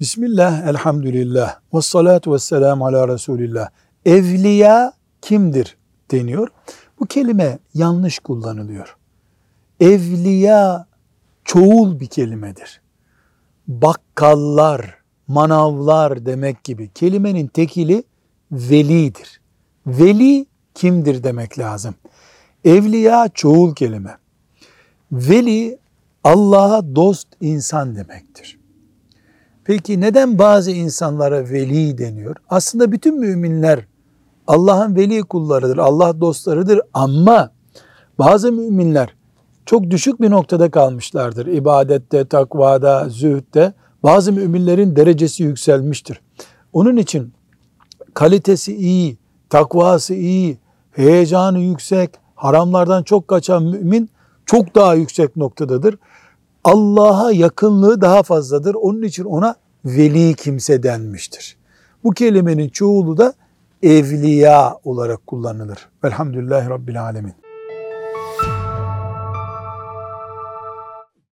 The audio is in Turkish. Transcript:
Bismillah, elhamdülillah, ve salatu ve selamu ala Resulillah. Evliya kimdir deniyor. Bu kelime yanlış kullanılıyor. Evliya çoğul bir kelimedir. Bakkallar, manavlar demek gibi kelimenin tekili velidir. Veli kimdir demek lazım. Evliya çoğul kelime. Veli Allah'a dost insan demektir. Peki neden bazı insanlara veli deniyor? Aslında bütün müminler Allah'ın veli kullarıdır, Allah dostlarıdır ama bazı müminler çok düşük bir noktada kalmışlardır. İbadette, takvada, zühtte. Bazı müminlerin derecesi yükselmiştir. Onun için kalitesi iyi, takvası iyi, heyecanı yüksek, haramlardan çok kaçan mümin çok daha yüksek noktadadır. Allah'a yakınlığı daha fazladır. Onun için ona veli kimse denmiştir. Bu kelimenin çoğulu da evliya olarak kullanılır. Velhamdülillahi Rabbil Alemin.